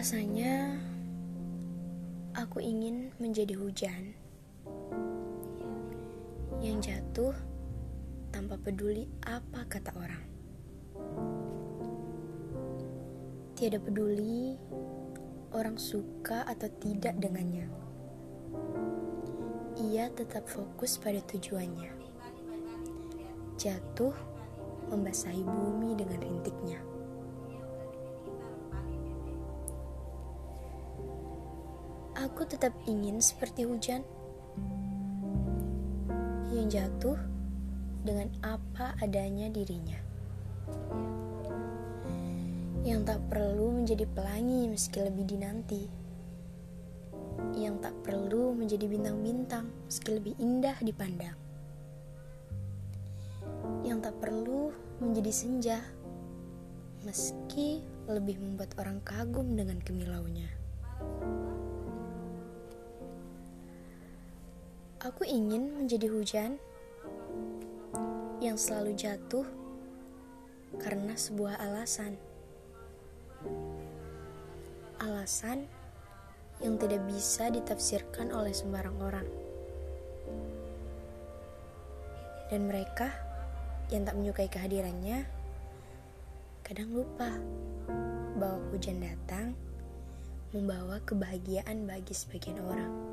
Rasanya aku ingin menjadi hujan yang jatuh tanpa peduli apa kata orang. Tiada peduli orang suka atau tidak dengannya. Ia tetap fokus pada tujuannya. Jatuh membasahi bumi dengan rintiknya. Aku tetap ingin seperti hujan yang jatuh dengan apa adanya dirinya. Yang tak perlu menjadi pelangi meski lebih dinanti. Yang tak perlu menjadi bintang-bintang meski lebih indah dipandang. Yang tak perlu menjadi senja meski lebih membuat orang kagum dengan kemilaunya. Aku ingin menjadi hujan yang selalu jatuh karena sebuah alasan. Alasan yang tidak bisa ditafsirkan oleh sembarang orang. Dan mereka yang tak menyukai kehadirannya kadang lupa bahwa hujan datang membawa kebahagiaan bagi sebagian orang.